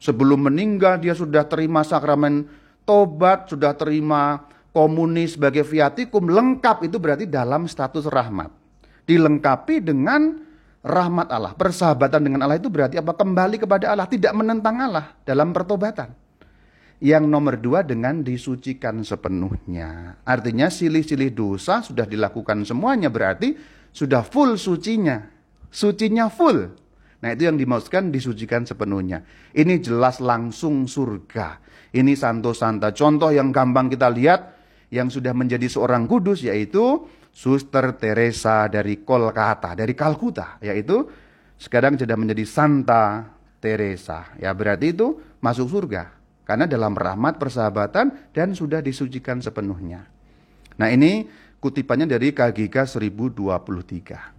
Sebelum meninggal dia sudah terima sakramen tobat, sudah terima komunis sebagai viatikum, lengkap itu berarti dalam status rahmat. Dilengkapi dengan rahmat Allah. Persahabatan dengan Allah itu berarti apa? Kembali kepada Allah, tidak menentang Allah dalam pertobatan. Yang nomor dua dengan disucikan sepenuhnya. Artinya silih-silih dosa sudah dilakukan semuanya berarti sudah full sucinya. Sucinya full. Nah itu yang dimaksudkan disucikan sepenuhnya. Ini jelas langsung surga. Ini santo santa. Contoh yang gampang kita lihat yang sudah menjadi seorang kudus yaitu Suster Teresa dari Kolkata, dari Kalkuta. Yaitu sekarang sudah menjadi Santa Teresa. Ya berarti itu masuk surga. Karena dalam rahmat persahabatan dan sudah disucikan sepenuhnya. Nah ini Kutipannya dari KGK 1023.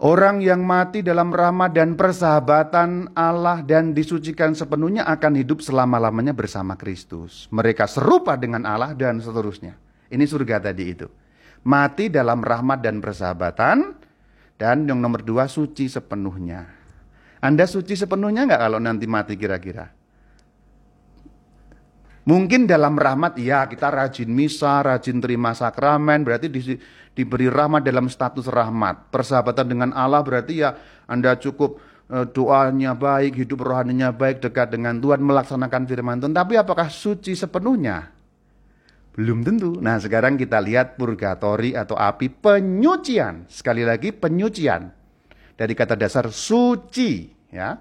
Orang yang mati dalam rahmat dan persahabatan Allah dan disucikan sepenuhnya akan hidup selama-lamanya bersama Kristus. Mereka serupa dengan Allah dan seterusnya. Ini surga tadi itu. Mati dalam rahmat dan persahabatan. Dan yang nomor dua, suci sepenuhnya. Anda suci sepenuhnya nggak kalau nanti mati kira-kira? Mungkin dalam rahmat, ya kita rajin misa, rajin terima sakramen, berarti di, diberi rahmat dalam status rahmat. Persahabatan dengan Allah berarti ya Anda cukup e, doanya baik, hidup rohaninya baik, dekat dengan Tuhan, melaksanakan firman Tuhan. Tapi apakah suci sepenuhnya? Belum tentu. Nah sekarang kita lihat purgatori atau api penyucian. Sekali lagi penyucian. Dari kata dasar suci. ya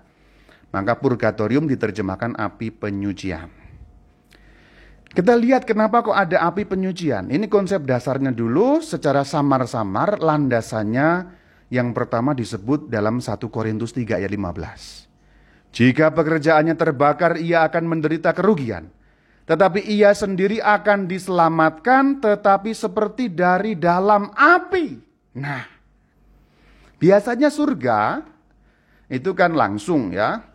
Maka purgatorium diterjemahkan api penyucian. Kita lihat kenapa kok ada api penyucian. Ini konsep dasarnya dulu secara samar-samar landasannya yang pertama disebut dalam 1 Korintus 3 ayat 15. Jika pekerjaannya terbakar ia akan menderita kerugian. Tetapi ia sendiri akan diselamatkan tetapi seperti dari dalam api. Nah, biasanya surga itu kan langsung ya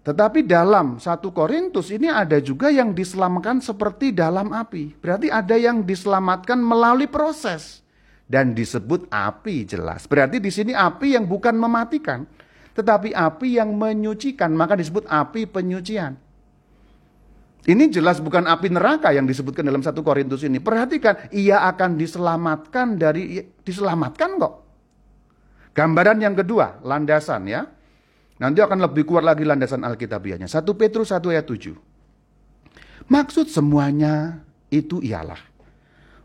tetapi dalam satu Korintus ini ada juga yang diselamatkan seperti dalam api. Berarti ada yang diselamatkan melalui proses dan disebut api jelas. Berarti di sini api yang bukan mematikan, tetapi api yang menyucikan, maka disebut api penyucian. Ini jelas bukan api neraka yang disebutkan dalam satu Korintus ini. Perhatikan, ia akan diselamatkan dari diselamatkan kok. Gambaran yang kedua, landasan ya. Nanti akan lebih kuat lagi landasan Alkitabiahnya. 1 Petrus 1 ayat 7. Maksud semuanya itu ialah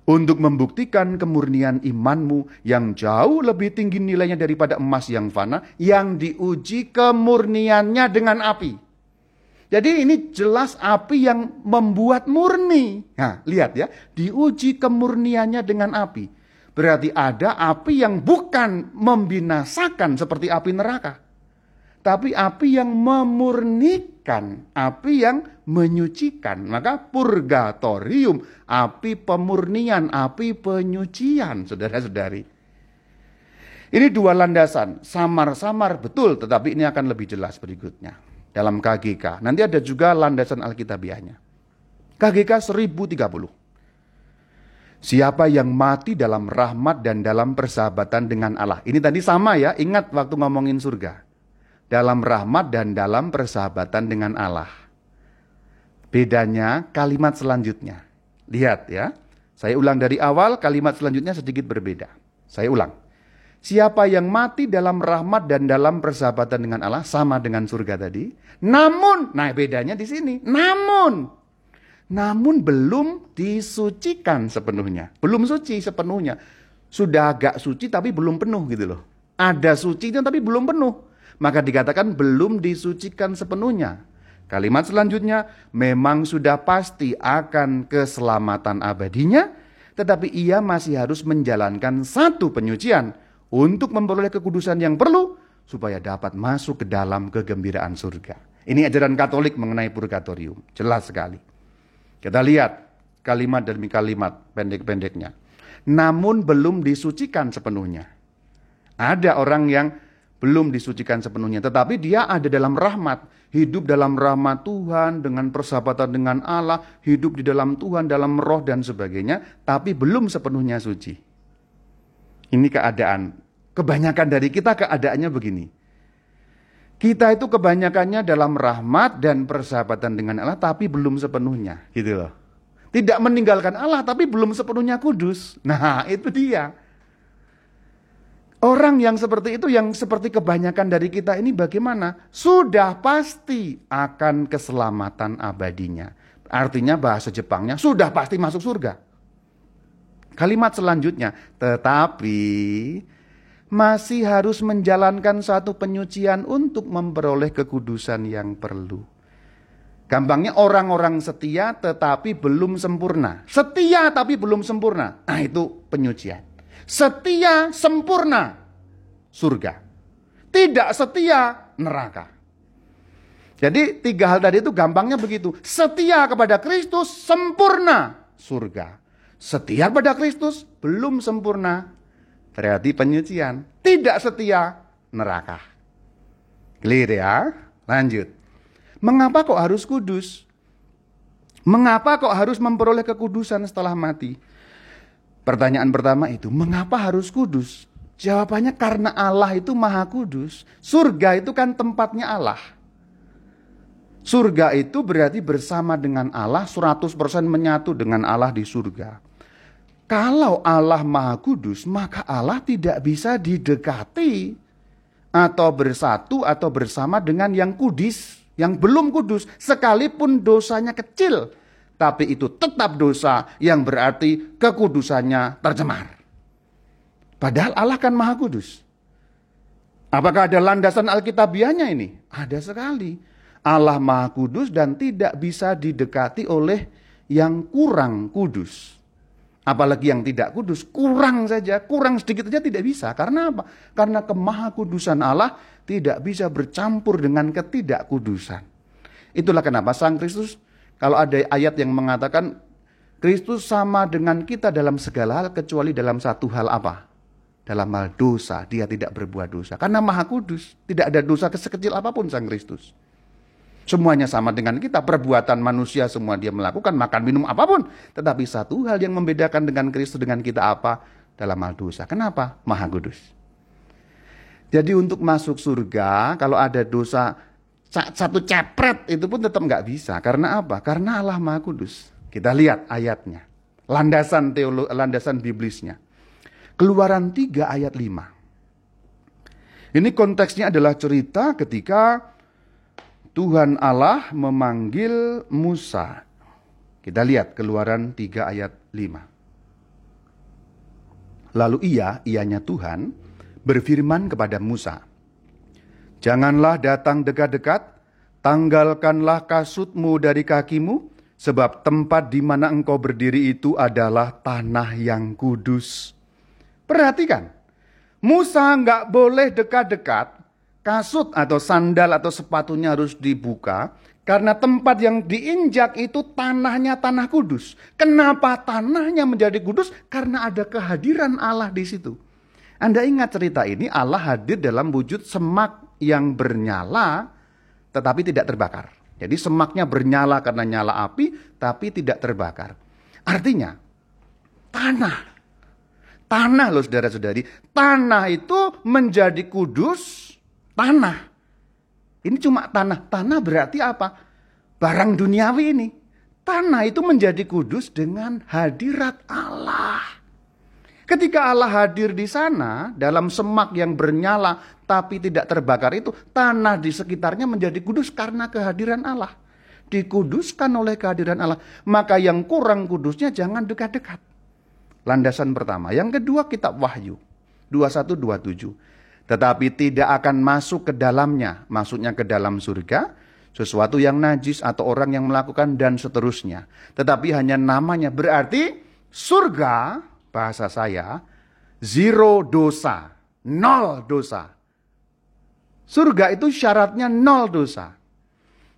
untuk membuktikan kemurnian imanmu yang jauh lebih tinggi nilainya daripada emas yang fana yang diuji kemurniannya dengan api. Jadi ini jelas api yang membuat murni. Nah, lihat ya, diuji kemurniannya dengan api. Berarti ada api yang bukan membinasakan seperti api neraka tapi api yang memurnikan, api yang menyucikan. Maka purgatorium, api pemurnian, api penyucian, saudara-saudari. Ini dua landasan, samar-samar betul, tetapi ini akan lebih jelas berikutnya dalam KGK. Nanti ada juga landasan Alkitabiahnya. KGK 1030. Siapa yang mati dalam rahmat dan dalam persahabatan dengan Allah. Ini tadi sama ya, ingat waktu ngomongin surga dalam rahmat dan dalam persahabatan dengan Allah. Bedanya kalimat selanjutnya. Lihat ya. Saya ulang dari awal, kalimat selanjutnya sedikit berbeda. Saya ulang. Siapa yang mati dalam rahmat dan dalam persahabatan dengan Allah sama dengan surga tadi. Namun, nah bedanya di sini. Namun, namun belum disucikan sepenuhnya. Belum suci sepenuhnya. Sudah agak suci tapi belum penuh gitu loh. Ada sucinya tapi belum penuh maka dikatakan belum disucikan sepenuhnya. Kalimat selanjutnya memang sudah pasti akan keselamatan abadinya, tetapi ia masih harus menjalankan satu penyucian untuk memperoleh kekudusan yang perlu supaya dapat masuk ke dalam kegembiraan surga. Ini ajaran Katolik mengenai purgatorium, jelas sekali. Kita lihat kalimat demi kalimat pendek-pendeknya. Namun belum disucikan sepenuhnya. Ada orang yang belum disucikan sepenuhnya, tetapi dia ada dalam rahmat, hidup dalam rahmat Tuhan dengan persahabatan dengan Allah, hidup di dalam Tuhan dalam roh dan sebagainya, tapi belum sepenuhnya suci. Ini keadaan. Kebanyakan dari kita keadaannya begini. Kita itu kebanyakannya dalam rahmat dan persahabatan dengan Allah tapi belum sepenuhnya, gitu loh. Tidak meninggalkan Allah tapi belum sepenuhnya kudus. Nah, itu dia. Orang yang seperti itu, yang seperti kebanyakan dari kita ini bagaimana? Sudah pasti akan keselamatan abadinya. Artinya bahasa Jepangnya sudah pasti masuk surga. Kalimat selanjutnya, tetapi masih harus menjalankan satu penyucian untuk memperoleh kekudusan yang perlu. Gampangnya orang-orang setia tetapi belum sempurna. Setia tapi belum sempurna. Nah itu penyucian setia sempurna surga. Tidak setia neraka. Jadi tiga hal tadi itu gampangnya begitu. Setia kepada Kristus sempurna surga. Setia kepada Kristus belum sempurna berarti penyucian. Tidak setia neraka. Clear ya? Lanjut. Mengapa kok harus kudus? Mengapa kok harus memperoleh kekudusan setelah mati? Pertanyaan pertama itu, mengapa harus kudus? Jawabannya karena Allah itu maha kudus. Surga itu kan tempatnya Allah. Surga itu berarti bersama dengan Allah 100% menyatu dengan Allah di surga. Kalau Allah maha kudus, maka Allah tidak bisa didekati atau bersatu atau bersama dengan yang kudis, yang belum kudus, sekalipun dosanya kecil tapi itu tetap dosa yang berarti kekudusannya tercemar. Padahal Allah kan maha kudus. Apakah ada landasan Alkitabiahnya ini? Ada sekali. Allah maha kudus dan tidak bisa didekati oleh yang kurang kudus. Apalagi yang tidak kudus, kurang saja, kurang sedikit saja tidak bisa. Karena apa? Karena kemahakudusan Allah tidak bisa bercampur dengan ketidakkudusan. Itulah kenapa Sang Kristus kalau ada ayat yang mengatakan Kristus sama dengan kita dalam segala hal kecuali dalam satu hal apa? Dalam hal dosa, dia tidak berbuat dosa. Karena maha kudus, tidak ada dosa sekecil apa pun Sang Kristus. Semuanya sama dengan kita, perbuatan manusia semua dia melakukan, makan minum apa pun. Tetapi satu hal yang membedakan dengan Kristus dengan kita apa? Dalam hal dosa. Kenapa? Maha kudus. Jadi untuk masuk surga, kalau ada dosa satu cepret itu pun tetap nggak bisa. Karena apa? Karena Allah Maha Kudus. Kita lihat ayatnya. Landasan teolo, landasan biblisnya. Keluaran 3 ayat 5. Ini konteksnya adalah cerita ketika Tuhan Allah memanggil Musa. Kita lihat keluaran 3 ayat 5. Lalu ia, ianya Tuhan, berfirman kepada Musa, Janganlah datang dekat-dekat, tanggalkanlah kasutmu dari kakimu, sebab tempat di mana engkau berdiri itu adalah tanah yang kudus. Perhatikan, Musa nggak boleh dekat-dekat kasut atau sandal atau sepatunya harus dibuka karena tempat yang diinjak itu tanahnya tanah kudus. Kenapa tanahnya menjadi kudus? Karena ada kehadiran Allah di situ. Anda ingat cerita ini Allah hadir dalam wujud semak yang bernyala tetapi tidak terbakar. Jadi semaknya bernyala karena nyala api tapi tidak terbakar. Artinya tanah Tanah loh saudara-saudari. Tanah itu menjadi kudus tanah. Ini cuma tanah. Tanah berarti apa? Barang duniawi ini. Tanah itu menjadi kudus dengan hadirat Allah. Ketika Allah hadir di sana, dalam semak yang bernyala tapi tidak terbakar itu, tanah di sekitarnya menjadi kudus karena kehadiran Allah. Dikuduskan oleh kehadiran Allah. Maka yang kurang kudusnya jangan dekat-dekat. Landasan pertama. Yang kedua kitab Wahyu. 2127 tetapi tidak akan masuk ke dalamnya, maksudnya ke dalam surga, sesuatu yang najis atau orang yang melakukan dan seterusnya. Tetapi hanya namanya berarti surga, bahasa saya, zero dosa, nol dosa. Surga itu syaratnya nol dosa.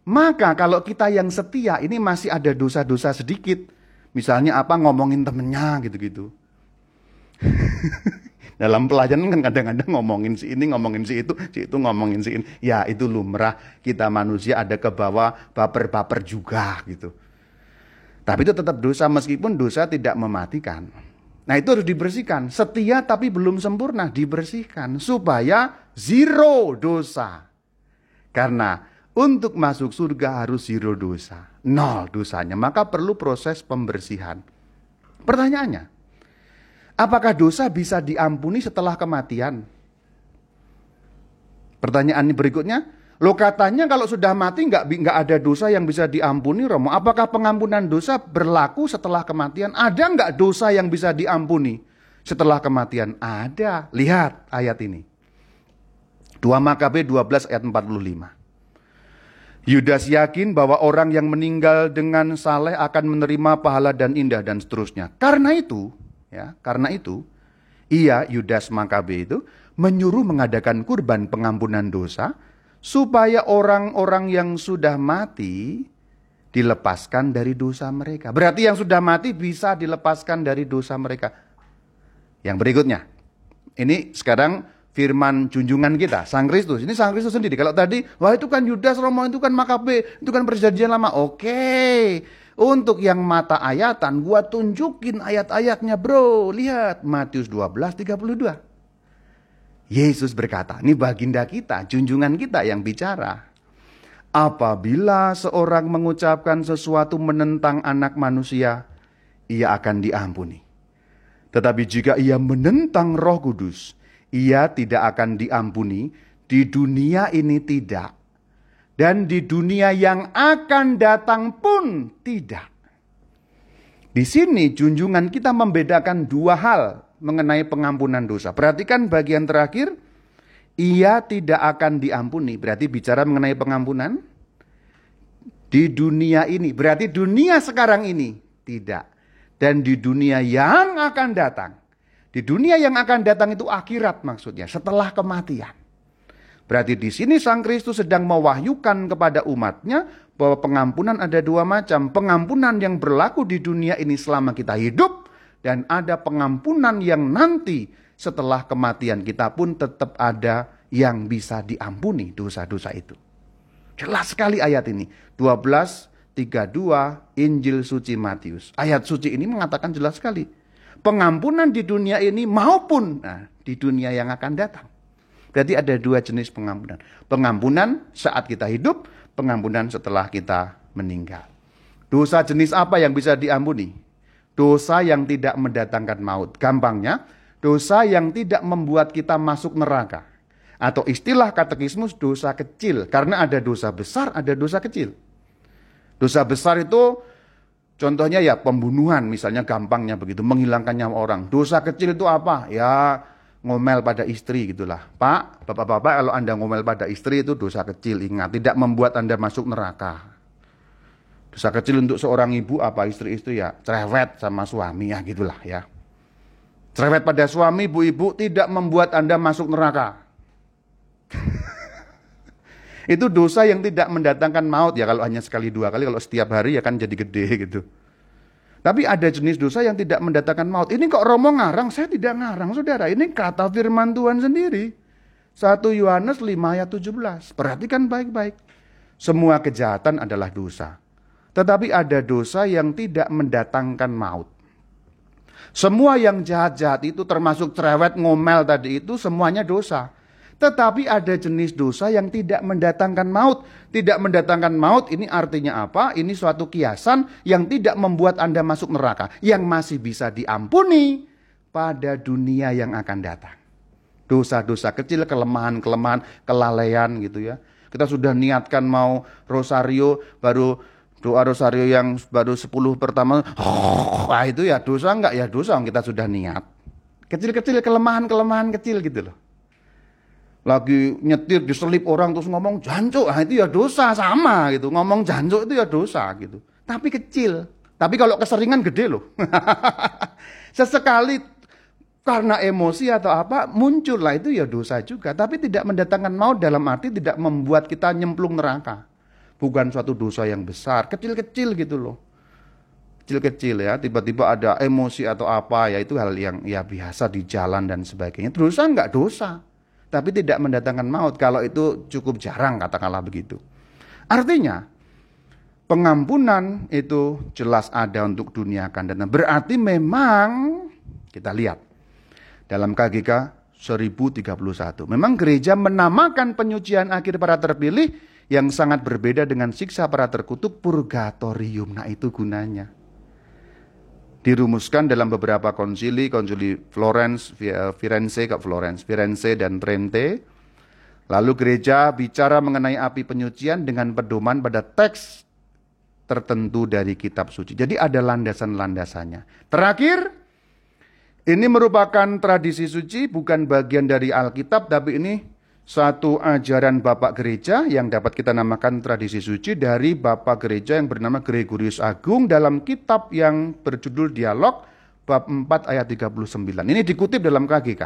Maka kalau kita yang setia ini masih ada dosa-dosa sedikit. Misalnya apa ngomongin temennya gitu-gitu. Dalam pelajaran kan kadang-kadang ngomongin si ini, ngomongin si itu, si itu ngomongin si ini. Ya itu lumrah kita manusia ada ke bawah baper-baper juga gitu. Tapi itu tetap dosa meskipun dosa tidak mematikan. Nah itu harus dibersihkan. Setia tapi belum sempurna dibersihkan supaya zero dosa. Karena untuk masuk surga harus zero dosa. Nol dosanya. Maka perlu proses pembersihan. Pertanyaannya, Apakah dosa bisa diampuni setelah kematian? Pertanyaan berikutnya, lo katanya kalau sudah mati nggak nggak ada dosa yang bisa diampuni, Romo. Apakah pengampunan dosa berlaku setelah kematian? Ada nggak dosa yang bisa diampuni setelah kematian? Ada. Lihat ayat ini. 2 Makabe 12 ayat 45. Yudas yakin bahwa orang yang meninggal dengan saleh akan menerima pahala dan indah dan seterusnya. Karena itu, Ya, karena itu ia Yudas Makabe itu menyuruh mengadakan kurban pengampunan dosa supaya orang-orang yang sudah mati dilepaskan dari dosa mereka. Berarti yang sudah mati bisa dilepaskan dari dosa mereka. Yang berikutnya. Ini sekarang firman junjungan kita, Sang Kristus. Ini Sang Kristus sendiri. Kalau tadi, wah itu kan Yudas, Romo itu kan Makabe, itu kan perjanjian lama. Oke. Untuk yang mata ayatan, gua tunjukin ayat-ayatnya bro. Lihat Matius 12, 32. Yesus berkata, ini baginda kita, junjungan kita yang bicara. Apabila seorang mengucapkan sesuatu menentang anak manusia, ia akan diampuni. Tetapi jika ia menentang roh kudus, ia tidak akan diampuni, di dunia ini tidak, dan di dunia yang akan datang pun tidak. Di sini junjungan kita membedakan dua hal mengenai pengampunan dosa. Perhatikan bagian terakhir, ia tidak akan diampuni. Berarti bicara mengenai pengampunan di dunia ini. Berarti dunia sekarang ini tidak. Dan di dunia yang akan datang. Di dunia yang akan datang itu akhirat maksudnya, setelah kematian. Berarti di sini Sang Kristus sedang mewahyukan kepada umatnya bahwa pengampunan ada dua macam. Pengampunan yang berlaku di dunia ini selama kita hidup dan ada pengampunan yang nanti setelah kematian kita pun tetap ada yang bisa diampuni dosa-dosa itu. Jelas sekali ayat ini. 12, 32 Injil suci Matius. Ayat suci ini mengatakan jelas sekali. Pengampunan di dunia ini maupun nah, di dunia yang akan datang. Berarti ada dua jenis pengampunan. Pengampunan saat kita hidup, pengampunan setelah kita meninggal. Dosa jenis apa yang bisa diampuni? Dosa yang tidak mendatangkan maut. Gampangnya, dosa yang tidak membuat kita masuk neraka. Atau istilah katekismus dosa kecil. Karena ada dosa besar, ada dosa kecil. Dosa besar itu contohnya ya pembunuhan misalnya gampangnya begitu. Menghilangkan nyawa orang. Dosa kecil itu apa? Ya ngomel pada istri gitulah. Pak, bapak-bapak kalau Anda ngomel pada istri itu dosa kecil. Ingat, tidak membuat Anda masuk neraka. Dosa kecil untuk seorang ibu apa istri-istri ya cerewet sama suami ya gitulah ya. Cerewet pada suami ibu-ibu tidak membuat Anda masuk neraka. itu dosa yang tidak mendatangkan maut ya kalau hanya sekali dua kali kalau setiap hari ya kan jadi gede gitu. Tapi ada jenis dosa yang tidak mendatangkan maut. Ini kok Romo ngarang? Saya tidak ngarang, saudara. Ini kata firman Tuhan sendiri. 1 Yohanes 5 ayat 17. Perhatikan baik-baik. Semua kejahatan adalah dosa. Tetapi ada dosa yang tidak mendatangkan maut. Semua yang jahat-jahat itu termasuk cerewet ngomel tadi itu semuanya dosa. Tetapi ada jenis dosa yang tidak mendatangkan maut. Tidak mendatangkan maut ini artinya apa? Ini suatu kiasan yang tidak membuat Anda masuk neraka. Yang masih bisa diampuni pada dunia yang akan datang. Dosa-dosa kecil, kelemahan-kelemahan, kelalaian gitu ya. Kita sudah niatkan mau rosario baru Doa rosario yang baru 10 pertama, wah itu ya dosa enggak ya dosa kita sudah niat. Kecil-kecil kelemahan-kelemahan kecil gitu loh. Lagi nyetir diselip orang terus ngomong jancuk, ah itu ya dosa sama gitu. Ngomong jancuk itu ya dosa gitu. Tapi kecil. Tapi kalau keseringan gede loh. Sesekali karena emosi atau apa muncul lah itu ya dosa juga. Tapi tidak mendatangkan maut dalam arti tidak membuat kita nyemplung neraka bukan suatu dosa yang besar, kecil-kecil gitu loh. Kecil-kecil ya, tiba-tiba ada emosi atau apa ya itu hal yang ya biasa di jalan dan sebagainya. Dosa enggak dosa, tapi tidak mendatangkan maut kalau itu cukup jarang katakanlah begitu. Artinya pengampunan itu jelas ada untuk dunia akan datang. Berarti memang kita lihat dalam KGK 1031. Memang gereja menamakan penyucian akhir para terpilih yang sangat berbeda dengan siksa para terkutuk purgatorium. Nah itu gunanya. Dirumuskan dalam beberapa konsili, konsili Florence, Firenze, Florence, Firenze dan Trente. Lalu gereja bicara mengenai api penyucian dengan pedoman pada teks tertentu dari kitab suci. Jadi ada landasan-landasannya. Terakhir, ini merupakan tradisi suci, bukan bagian dari Alkitab, tapi ini satu ajaran Bapak Gereja yang dapat kita namakan tradisi suci dari Bapak Gereja yang bernama Gregorius Agung dalam kitab yang berjudul Dialog bab 4 ayat 39. Ini dikutip dalam KGK.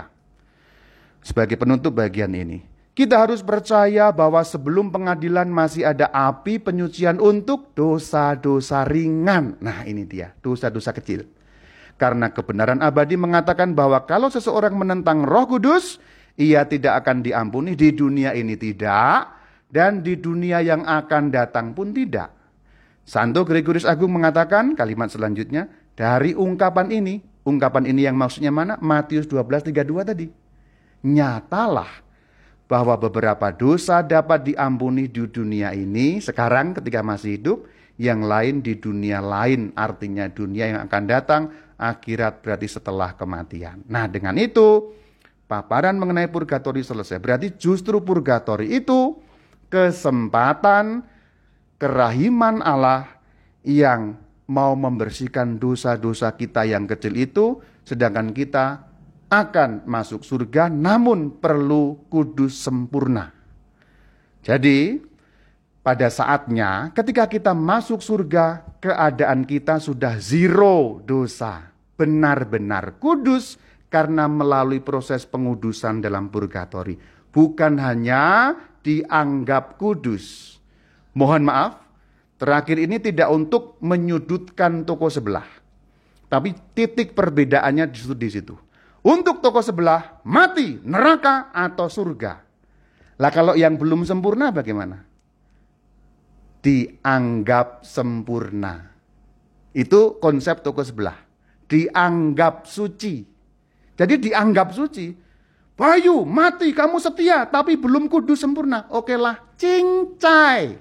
Sebagai penutup bagian ini. Kita harus percaya bahwa sebelum pengadilan masih ada api penyucian untuk dosa-dosa ringan. Nah ini dia, dosa-dosa kecil. Karena kebenaran abadi mengatakan bahwa kalau seseorang menentang roh kudus, ia tidak akan diampuni di dunia ini tidak dan di dunia yang akan datang pun tidak. Santo Gregorius Agung mengatakan kalimat selanjutnya dari ungkapan ini, ungkapan ini yang maksudnya mana? Matius 12:32 tadi. Nyatalah bahwa beberapa dosa dapat diampuni di dunia ini sekarang ketika masih hidup, yang lain di dunia lain, artinya dunia yang akan datang, akhirat berarti setelah kematian. Nah, dengan itu paparan mengenai purgatori selesai. Berarti justru purgatori itu kesempatan kerahiman Allah yang mau membersihkan dosa-dosa kita yang kecil itu, sedangkan kita akan masuk surga namun perlu kudus sempurna. Jadi, pada saatnya ketika kita masuk surga, keadaan kita sudah zero dosa, benar-benar kudus karena melalui proses pengudusan dalam purgatori. Bukan hanya dianggap kudus. Mohon maaf, terakhir ini tidak untuk menyudutkan toko sebelah. Tapi titik perbedaannya di di situ. Untuk toko sebelah, mati, neraka, atau surga. Lah kalau yang belum sempurna bagaimana? Dianggap sempurna. Itu konsep toko sebelah. Dianggap suci. Jadi dianggap suci. Bayu, mati, kamu setia, tapi belum kudus sempurna. Oke lah, cincai.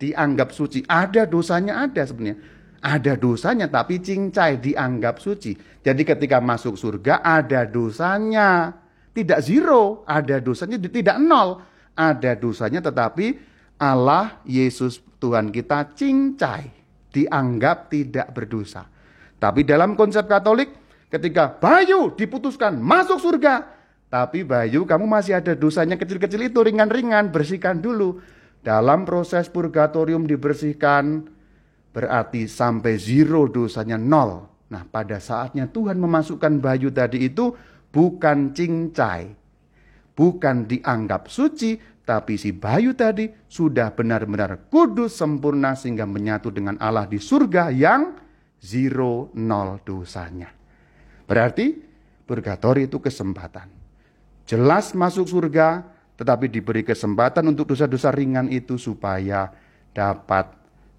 Dianggap suci. Ada dosanya ada sebenarnya. Ada dosanya tapi cincai dianggap suci. Jadi ketika masuk surga ada dosanya. tidak zero, ada dosanya tidak nol. Ada dosanya tetapi Allah, Yesus Tuhan kita cincai, dianggap tidak berdosa. Tapi dalam konsep Katolik, ketika Bayu diputuskan masuk surga, tapi Bayu kamu masih ada dosanya kecil-kecil itu ringan-ringan, bersihkan dulu. Dalam proses purgatorium dibersihkan, berarti sampai zero dosanya nol. Nah pada saatnya Tuhan memasukkan Bayu tadi itu bukan cincai, bukan dianggap suci, tapi si Bayu tadi sudah benar-benar kudus sempurna sehingga menyatu dengan Allah di surga yang zero nol dosanya. Berarti purgatori itu kesempatan. Jelas masuk surga, tetapi diberi kesempatan untuk dosa-dosa ringan itu supaya dapat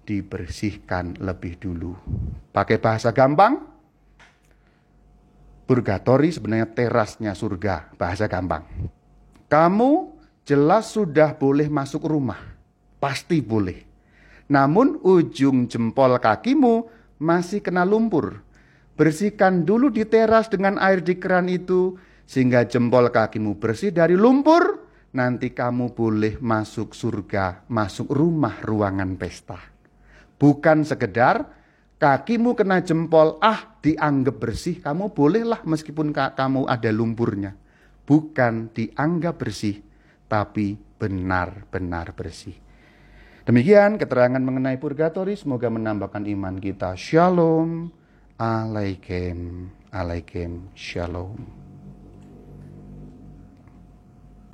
dibersihkan lebih dulu. Pakai bahasa gampang, purgatori sebenarnya terasnya surga, bahasa gampang. Kamu jelas sudah boleh masuk rumah, pasti boleh. Namun ujung jempol kakimu masih kena lumpur. Bersihkan dulu di teras dengan air di keran itu, sehingga jempol kakimu bersih dari lumpur. Nanti kamu boleh masuk surga, masuk rumah ruangan pesta. Bukan sekedar kakimu kena jempol, ah dianggap bersih, kamu bolehlah meskipun kamu ada lumpurnya. Bukan dianggap bersih, tapi benar-benar bersih. Demikian keterangan mengenai purgatori, semoga menambahkan iman kita. Shalom, alaikum, alaikum, shalom.